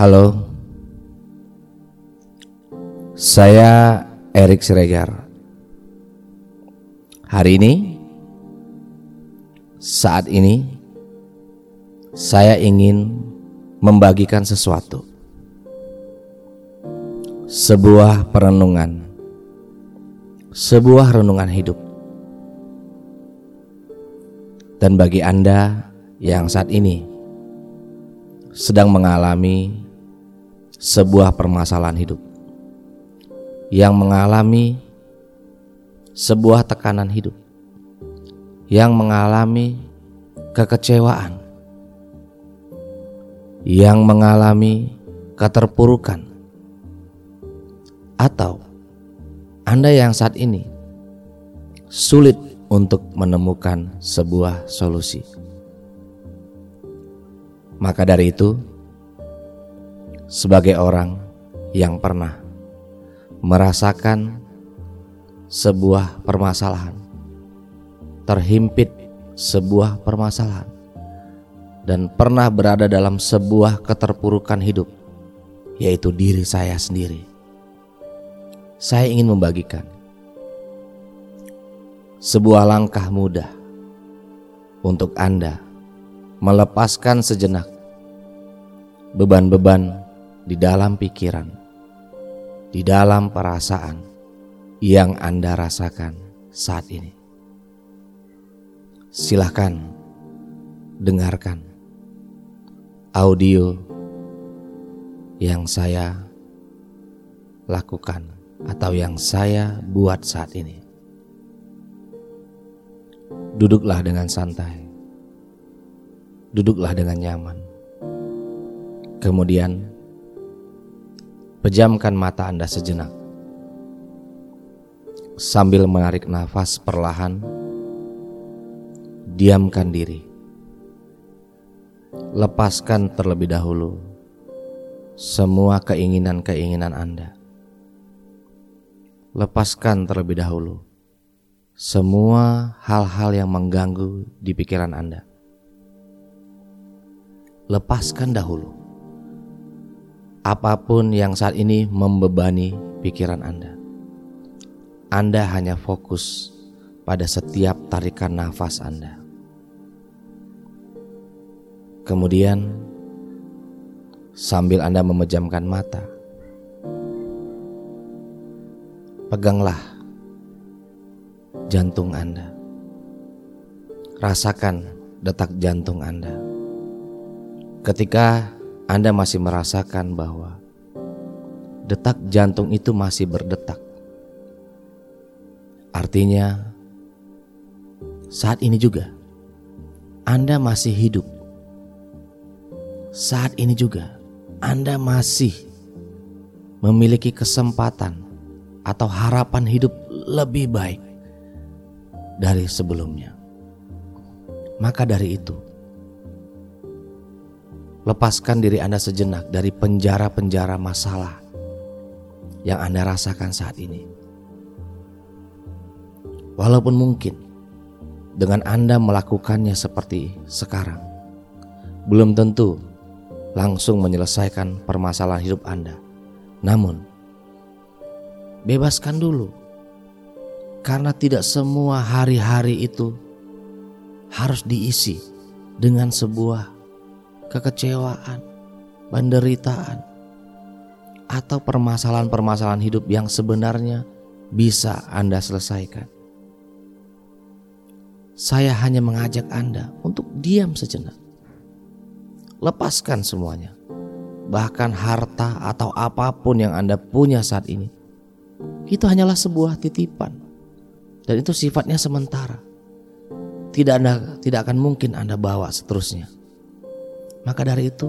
Halo, saya Erik Siregar. Hari ini, saat ini, saya ingin membagikan sesuatu, sebuah perenungan, sebuah renungan hidup. Dan bagi Anda yang saat ini sedang mengalami sebuah permasalahan hidup, yang mengalami sebuah tekanan hidup, yang mengalami kekecewaan, yang mengalami keterpurukan, atau Anda yang saat ini sulit untuk menemukan sebuah solusi. Maka dari itu, sebagai orang yang pernah merasakan sebuah permasalahan, terhimpit sebuah permasalahan, dan pernah berada dalam sebuah keterpurukan hidup, yaitu diri saya sendiri. Saya ingin membagikan sebuah langkah mudah untuk Anda melepaskan sejenak beban-beban di dalam pikiran, di dalam perasaan yang Anda rasakan saat ini. Silahkan dengarkan audio yang saya lakukan atau yang saya buat saat ini. Duduklah dengan santai. Duduklah dengan nyaman. Kemudian pejamkan mata Anda sejenak sambil menarik nafas perlahan, diamkan diri. Lepaskan terlebih dahulu semua keinginan-keinginan Anda. Lepaskan terlebih dahulu semua hal-hal yang mengganggu di pikiran Anda. Lepaskan dahulu apa pun yang saat ini membebani pikiran Anda. Anda hanya fokus pada setiap tarikan nafas Anda. Kemudian, sambil Anda memejamkan mata, peganglah jantung Anda. Rasakan detak jantung Anda. Ketika Anda masih merasakan bahwa detak jantung itu masih berdetak, Artinya, saat ini juga Anda masih hidup. Saat ini juga Anda masih memiliki kesempatan atau harapan hidup lebih baik dari sebelumnya. Maka dari itu, lepaskan diri Anda sejenak dari penjara-penjara masalah yang Anda rasakan saat ini Walaupun mungkin dengan Anda melakukannya seperti sekarang, belum tentu langsung menyelesaikan permasalahan hidup Anda. Namun, bebaskan dulu, karena tidak semua hari-hari itu harus diisi dengan sebuah kekecewaan, penderitaan, atau permasalahan-permasalahan hidup yang sebenarnya bisa Anda selesaikan. Saya hanya mengajak Anda untuk diam sejenak. Lepaskan semuanya. Bahkan harta atau apa pun yang Anda punya saat ini. Itu hanyalah sebuah titipan. Dan itu sifatnya sementara. Tidak anda, tidak akan mungkin Anda bawa seterusnya. Maka dari itu,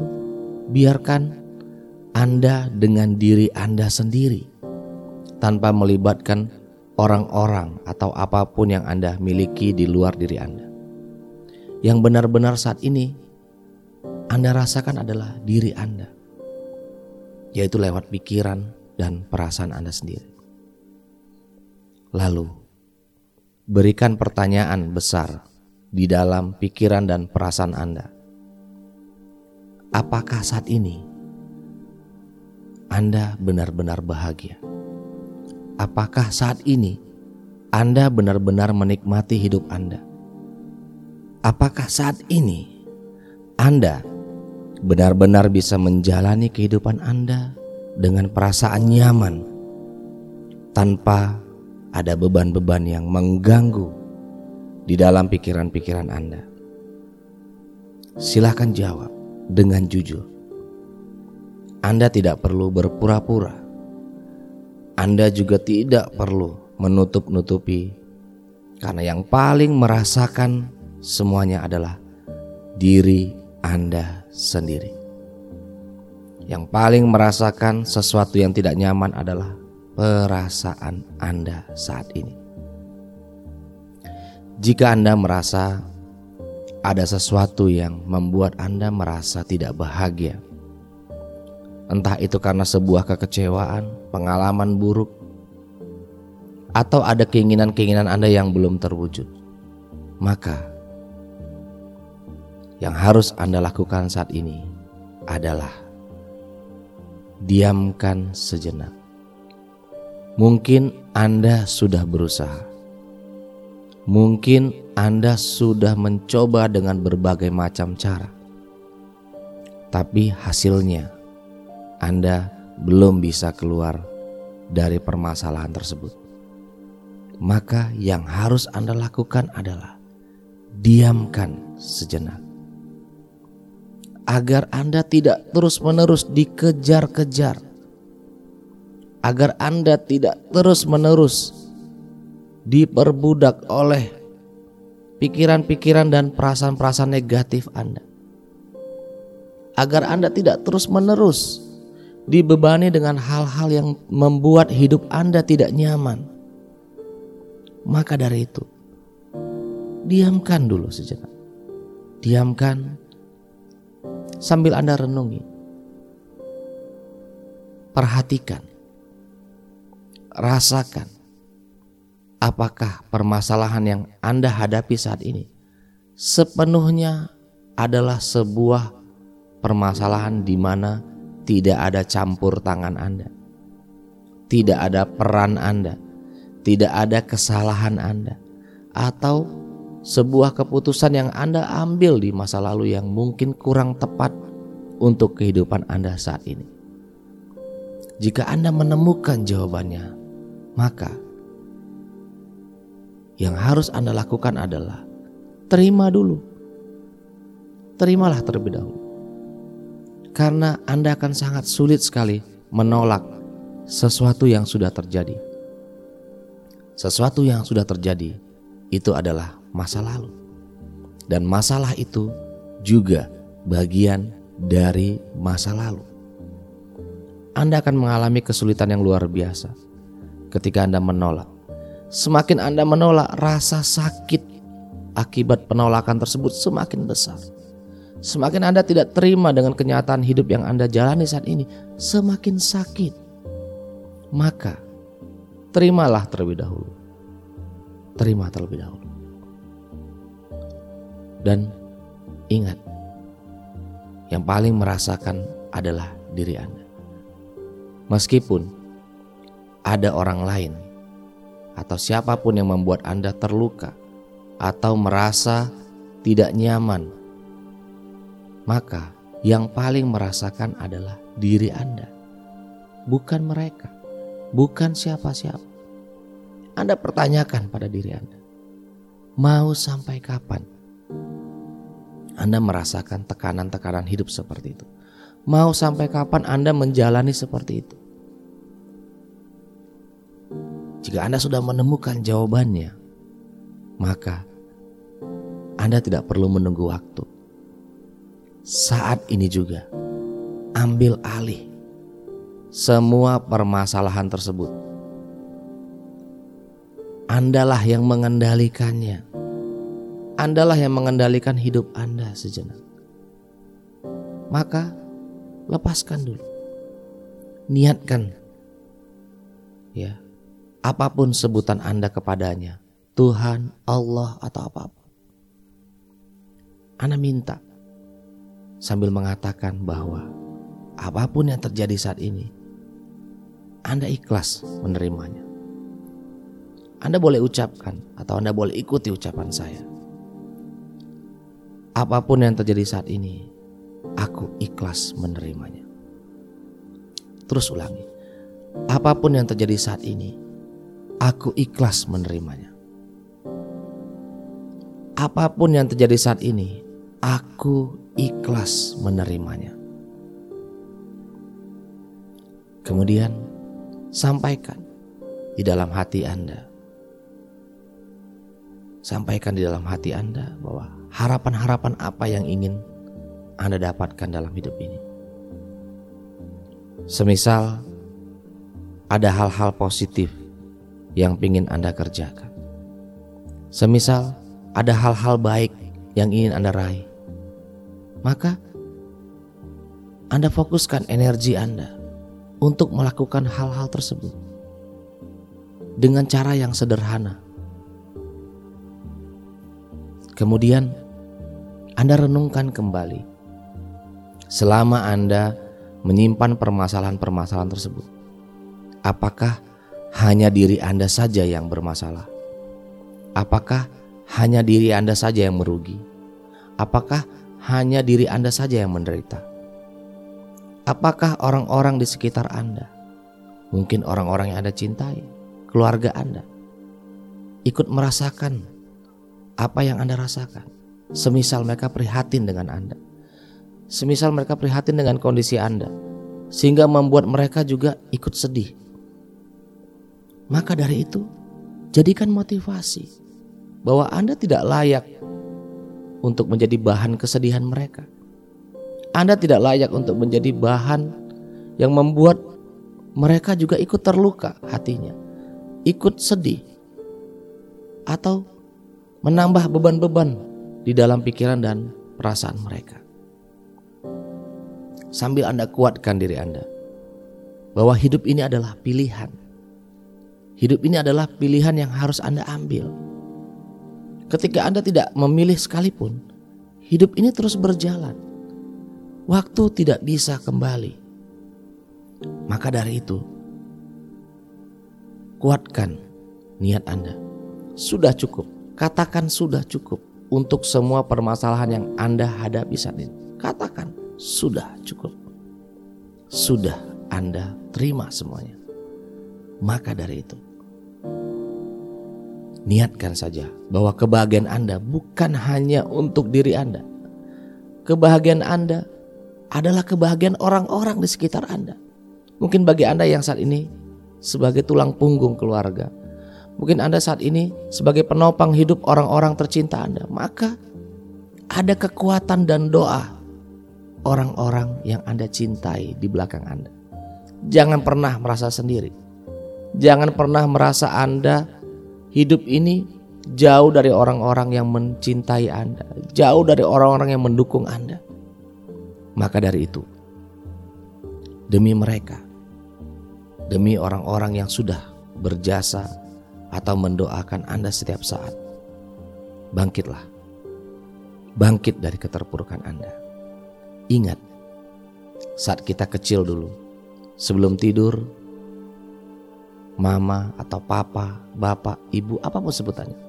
biarkan Anda dengan diri Anda sendiri tanpa melibatkan orang-orang atau apa pun yang Anda miliki di luar diri Anda. Yang benar-benar saat ini Anda rasakan adalah diri Anda, yaitu lewat pikiran dan perasaan Anda sendiri. Lalu, berikan pertanyaan besar di dalam pikiran dan perasaan Anda. Apakah saat ini Anda benar-benar bahagia? Apakah saat ini Anda benar-benar menikmati hidup Anda? Apakah saat ini Anda benar-benar bisa menjalani kehidupan Anda dengan perasaan nyaman tanpa ada beban-beban yang mengganggu di dalam pikiran-pikiran Anda? Silahkan jawab dengan jujur. Anda tidak perlu berpura-pura. Anda juga tidak perlu menutup-nutupi, karena yang paling merasakan semuanya adalah diri Anda sendiri. Yang paling merasakan sesuatu yang tidak nyaman adalah perasaan Anda saat ini. Jika Anda merasa ada sesuatu yang membuat Anda merasa tidak bahagia, Entah itu karena sebuah kekecewaan, pengalaman buruk, atau ada keinginan-keinginan Anda yang belum terwujud. Maka yang harus Anda lakukan saat ini adalah diamkan sejenak. Mungkin Anda sudah berusaha. Mungkin Anda sudah mencoba dengan berbagai macam cara. Tapi hasilnya anda belum bisa keluar dari permasalahan tersebut. Maka yang harus Anda lakukan adalah diamkan sejenak. Agar Anda tidak terus-menerus dikejar-kejar. Agar Anda tidak terus-menerus diperbudak oleh pikiran-pikiran dan perasaan-perasaan negatif Anda. Agar Anda tidak terus-menerus dibebani dengan hal-hal yang membuat hidup Anda tidak nyaman. Maka dari itu, diamkan dulu sejenak. Diamkan sambil Anda renungi. Perhatikan. Rasakan. Apakah permasalahan yang Anda hadapi saat ini sepenuhnya adalah sebuah permasalahan di mana tidak ada campur tangan Anda, tidak ada peran Anda, tidak ada kesalahan Anda, atau sebuah keputusan yang Anda ambil di masa lalu yang mungkin kurang tepat untuk kehidupan Anda saat ini. Jika Anda menemukan jawabannya, maka yang harus Anda lakukan adalah terima dulu. Terimalah terlebih dahulu karena Anda akan sangat sulit sekali menolak sesuatu yang sudah terjadi. Sesuatu yang sudah terjadi itu adalah masa lalu, dan masalah itu juga bagian dari masa lalu. Anda akan mengalami kesulitan yang luar biasa ketika Anda menolak. Semakin Anda menolak, rasa sakit akibat penolakan tersebut semakin besar. Semakin Anda tidak terima dengan kenyataan hidup yang Anda jalani saat ini, semakin sakit. Maka terimalah terlebih dahulu. Terima terlebih dahulu. Dan ingat, yang paling merasakan adalah diri Anda. Meskipun ada orang lain atau siapa pun yang membuat Anda terluka atau merasa tidak nyaman maka yang paling merasakan adalah diri Anda, bukan mereka, bukan siapa-siapa. Anda pertanyakan pada diri Anda, mau sampai kapan Anda merasakan tekanan-tekanan hidup seperti itu? Mau sampai kapan Anda menjalani seperti itu? Jika Anda sudah menemukan jawabannya, maka Anda tidak perlu menunggu waktu saat ini juga ambil alih semua permasalahan tersebut. Andalah yang mengendalikannya. Andalah yang mengendalikan hidup Anda sejenak. Maka lepaskan dulu. Niatkan ya, apa pun sebutan Anda kepadanya, Tuhan, Allah atau apa pun. Anda minta sambil mengatakan bahwa apa pun yang terjadi saat ini, Anda ikhlas menerimanya. Anda boleh ucapkan atau Anda boleh ikuti ucapan saya. Apa pun yang terjadi saat ini, aku ikhlas menerimanya. Terus ulangi. Apa pun yang terjadi saat ini, aku ikhlas menerimanya. Apa pun yang terjadi saat ini, aku ikhlas menerimanya. Kemudian sampaikan di dalam hati Anda. Sampaikan di dalam hati Anda bahwa harapan-harapan apa yang ingin Anda dapatkan dalam hidup ini. Semisal ada hal-hal positif yang ingin Anda kerjakan. Semisal ada hal-hal baik yang ingin Anda raih. Maka Anda fokuskan energi Anda untuk melakukan hal-hal tersebut dengan cara yang sederhana. Kemudian Anda renungkan kembali selama Anda menyimpan permasalahan-permasalahan tersebut. Apakah hanya diri Anda saja yang bermasalah? Apakah hanya diri Anda saja yang merugi? Apakah hanya diri Anda saja yang menderita? Apakah orang-orang di sekitar Anda, mungkin orang-orang yang Anda cintai, keluarga Anda, ikut merasakan apa yang Anda rasakan? Semisal mereka prihatin dengan Anda, semisal mereka prihatin dengan kondisi Anda, sehingga membuat mereka juga ikut sedih. Maka dari itu, jadikan motivasi bahwa Anda tidak layak untuk menjadi bahan kesedihan mereka. Anda tidak layak untuk menjadi bahan yang membuat mereka juga ikut terluka hatinya, ikut sedih, atau menambah beban-beban di dalam pikiran dan perasaan mereka sambil Anda kuatkan diri Anda bahwa hidup ini adalah pilihan. Hidup ini adalah pilihan yang harus Anda ambil. Ketika Anda tidak memilih sekalipun, hidup ini terus berjalan. Waktu tidak bisa kembali. Maka dari itu, kuatkan niat Anda. Sudah cukup, katakan sudah cukup untuk semua permasalahan yang Anda hadapi saat ini. Katakan, sudah cukup. Sudah Anda terima semuanya. Maka dari itu, niatkan saja bahwa kebahagiaan Anda bukan hanya untuk diri Anda. Kebahagiaan Anda adalah kebahagiaan orang-orang di sekitar Anda. Mungkin bagi Anda yang saat ini sebagai tulang punggung keluarga, mungkin Anda saat ini sebagai penopang hidup orang-orang tercinta Anda, maka ada kekuatan dan doa orang-orang yang Anda cintai di belakang Anda. Jangan pernah merasa sendiri. Jangan pernah merasa Anda hidup ini jauh dari orang-orang yang mencintai Anda, jauh dari orang-orang yang mendukung Anda. Maka dari itu, demi mereka, demi orang-orang yang sudah berjasa atau mendoakan Anda setiap saat, bangkitlah. Bangkit dari keterpurukan Anda Ingat, saat kita kecil dulu, sebelum tidur, mama atau papa, bapak, ibu, apa pun sebutannya,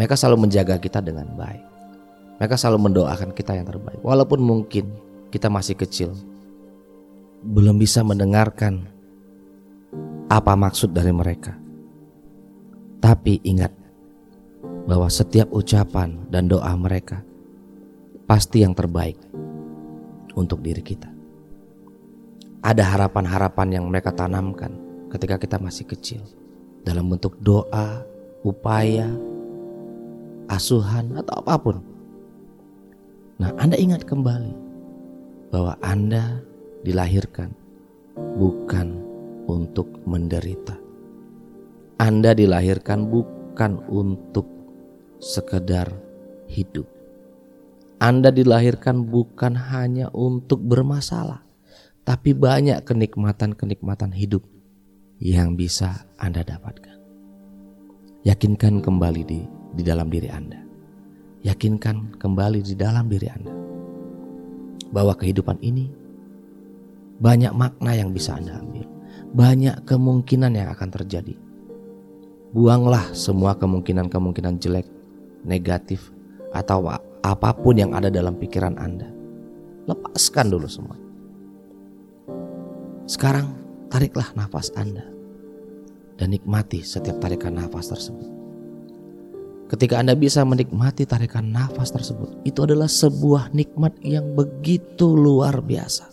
mereka selalu menjaga kita dengan baik. Mereka selalu mendoakan kita yang terbaik, walaupun mungkin kita masih kecil, belum bisa mendengarkan apa maksud dari mereka. Tapi ingat bahwa setiap ucapan dan doa mereka pasti yang terbaik untuk diri kita. Ada harapan-harapan yang mereka tanamkan ketika kita masih kecil dalam bentuk doa, upaya, asuhan atau apa pun. Nah, Anda ingat kembali bahwa Anda dilahirkan bukan untuk menderita. Anda dilahirkan bukan untuk sekedar hidup. Anda dilahirkan bukan hanya untuk bermasalah, tapi banyak kenikmatan-kenikmatan hidup yang bisa Anda dapatkan. Yakinkan kembali di di dalam diri Anda. Yakinkan kembali di dalam diri Anda bahwa kehidupan ini banyak makna yang bisa Anda ambil. banyak kemungkinan yang akan terjadi. Buanglah semua kemungkinan-kemungkinan jelek, negatif, atau apa pun yang ada dalam pikiran Anda. Lepaskan dulu semua. Sekarang tariklah nafas Anda dan nikmati setiap tarikan nafas tersebut. Ketika Anda bisa menikmati tarikan nafas tersebut, itu adalah sebuah nikmat yang begitu luar biasa.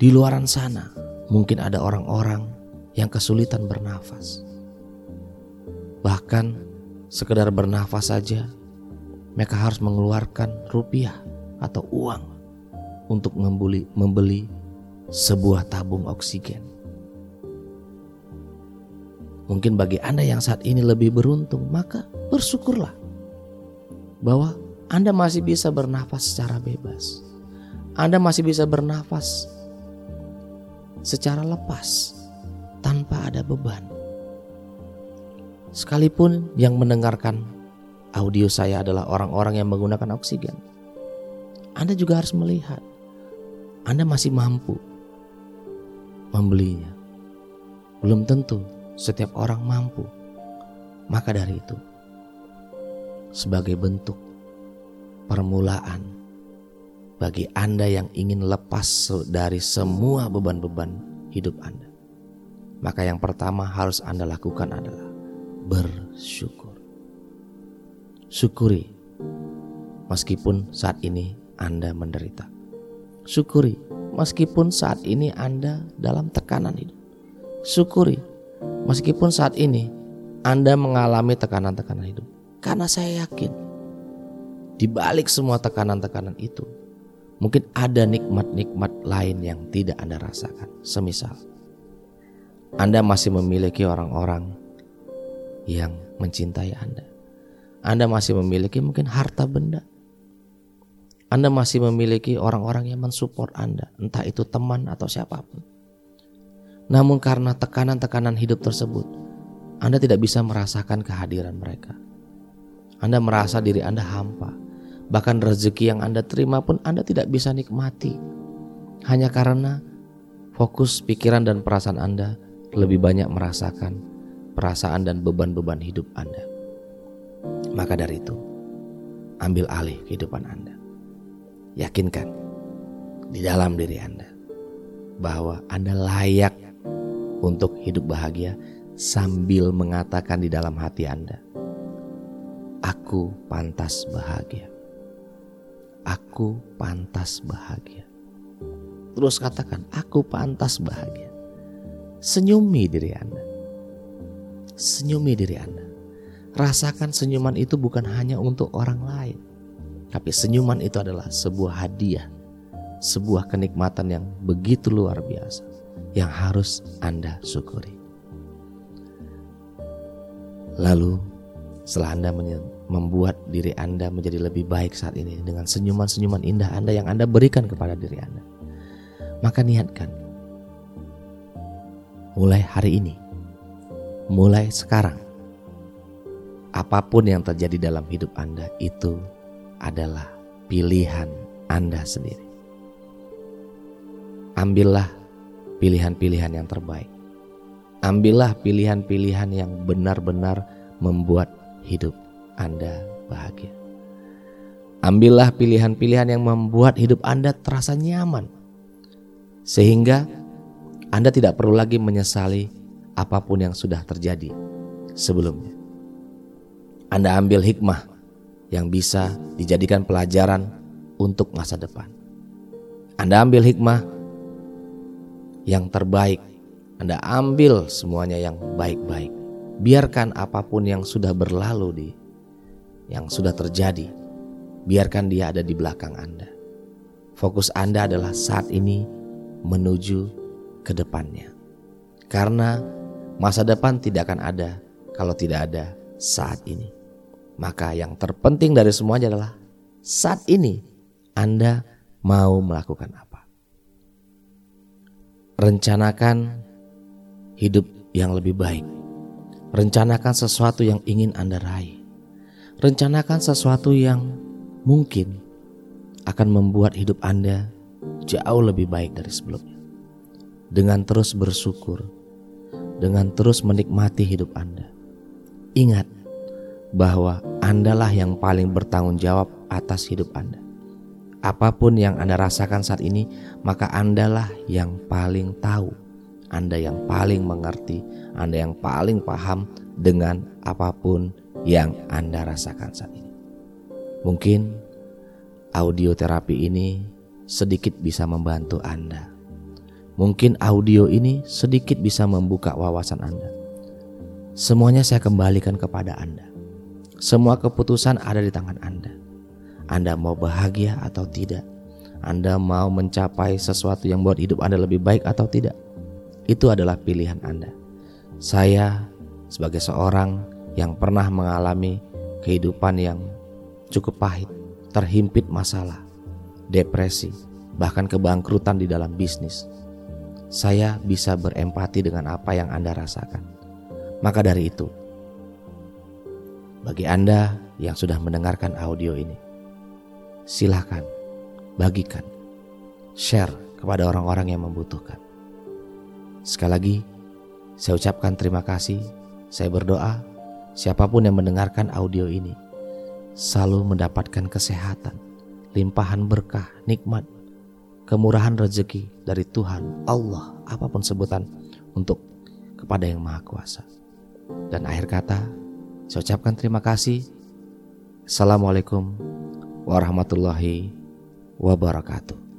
Di luaran sana, mungkin ada orang-orang yang kesulitan bernafas. Bahkan sekedar bernafas saja, mereka harus mengeluarkan rupiah atau uang untuk membeli, membeli sebuah tabung oksigen. Mungkin bagi Anda yang saat ini lebih beruntung, maka bersyukurlah bahwa Anda masih bisa bernafas secara bebas. Anda masih bisa bernafas secara lepas tanpa ada beban. Sekalipun yang mendengarkan audio saya adalah orang-orang yang menggunakan oksigen, Anda juga harus melihat Anda masih mampu membelinya. Belum tentu setiap orang mampu. Maka dari itu, sebagai bentuk permulaan bagi Anda yang ingin lepas dari semua beban-beban hidup Anda, maka yang pertama harus Anda lakukan adalah bersyukur. Syukuri meskipun saat ini Anda menderita. Syukuri meskipun saat ini Anda dalam tekanan hidup. Syukuri Meskipun saat ini Anda mengalami tekanan-tekanan hidup. Karena saya yakin di balik semua tekanan-tekanan itu mungkin ada nikmat-nikmat lain yang tidak Anda rasakan. Semisal Anda masih memiliki orang-orang yang mencintai Anda. Anda masih memiliki mungkin harta benda. Anda masih memiliki orang-orang yang mensupport Anda, entah itu teman atau siapa pun. Namun karena tekanan-tekanan hidup tersebut, Anda tidak bisa merasakan kehadiran mereka. Anda merasa diri Anda hampa. Bahkan rezeki yang Anda terima pun Anda tidak bisa nikmati. Hanya karena fokus pikiran dan perasaan Anda lebih banyak merasakan perasaan dan beban-beban hidup Anda. Maka dari itu, ambil alih kehidupan Anda. Yakinkan di dalam diri Anda bahwa Anda layak untuk hidup bahagia sambil mengatakan di dalam hati Anda, "Aku pantas bahagia. Aku pantas bahagia." Terus katakan, "Aku pantas bahagia." Senyumi diri Anda. Senyumi diri Anda. Rasakan senyuman itu bukan hanya untuk orang lain, tapi senyuman itu adalah sebuah hadiah, sebuah kenikmatan yang begitu luar biasa yang harus Anda syukuri. Lalu setelah Anda membuat diri Anda menjadi lebih baik saat ini dengan senyuman-senyuman indah Anda yang Anda berikan kepada diri Anda. Maka niatkan mulai hari ini, mulai sekarang, apa pun yang terjadi dalam hidup Anda itu adalah pilihan Anda sendiri. Ambillah pilihan-pilihan yang terbaik. Ambillah pilihan-pilihan yang benar-benar membuat hidup Anda bahagia. Ambillah pilihan-pilihan yang membuat hidup Anda terasa nyaman, sehingga Anda tidak perlu lagi menyesali apa pun yang sudah terjadi sebelumnya. Anda ambil hikmah yang bisa dijadikan pelajaran untuk masa depan. Anda ambil hikmah yang terbaik. Anda ambil semuanya yang baik-baik. Biarkan apa pun yang sudah berlalu di yang sudah terjadi, biarkan dia ada di belakang Anda. Fokus Anda adalah saat ini menuju ke depannya. Karena masa depan tidak akan ada kalau tidak ada saat ini. Maka yang terpenting dari semuanya adalah saat ini Anda mau melakukan apa rencanakan hidup yang lebih baik. Rencanakan sesuatu yang ingin Anda raih. Rencanakan sesuatu yang mungkin akan membuat hidup Anda jauh lebih baik dari sebelumnya. Dengan terus bersyukur, dengan terus menikmati hidup Anda. Ingat bahwa Andalah yang paling bertanggung jawab atas hidup Anda. Apa pun yang Anda rasakan saat ini, maka Andalah yang paling tahu. Anda yang paling mengerti, Anda yang paling paham dengan apa pun yang Anda rasakan saat ini. Mungkin audio terapi ini sedikit bisa membantu Anda. Mungkin audio ini sedikit bisa membuka wawasan Anda. Semuanya saya kembalikan kepada Anda. Semua keputusan ada di tangan Anda. Anda mau bahagia atau tidak? Anda mau mencapai sesuatu yang buat hidup Anda lebih baik atau tidak? Itu adalah pilihan Anda. Saya sebagai seorang yang pernah mengalami kehidupan yang cukup pahit, terhimpit masalah, depresi, bahkan kebangkrutan di dalam bisnis saya bisa berempati dengan apa yang Anda rasakan. Maka dari itu, bagi Anda yang sudah mendengarkan audio ini, silahkan bagikan, share kepada orang-orang yang membutuhkan. Sekali lagi, saya ucapkan terima kasih. Saya berdoa, siapa pun yang mendengarkan audio ini selalu mendapatkan kesehatan, limpahan berkah, nikmat, kemurahan rezeki dari Tuhan Allah apa pun sebutan untuk kepada yang maha kuasa. Dan akhir kata saya ucapkan terima kasih. Assalamualaikum warahmatullahi wabarakatuh.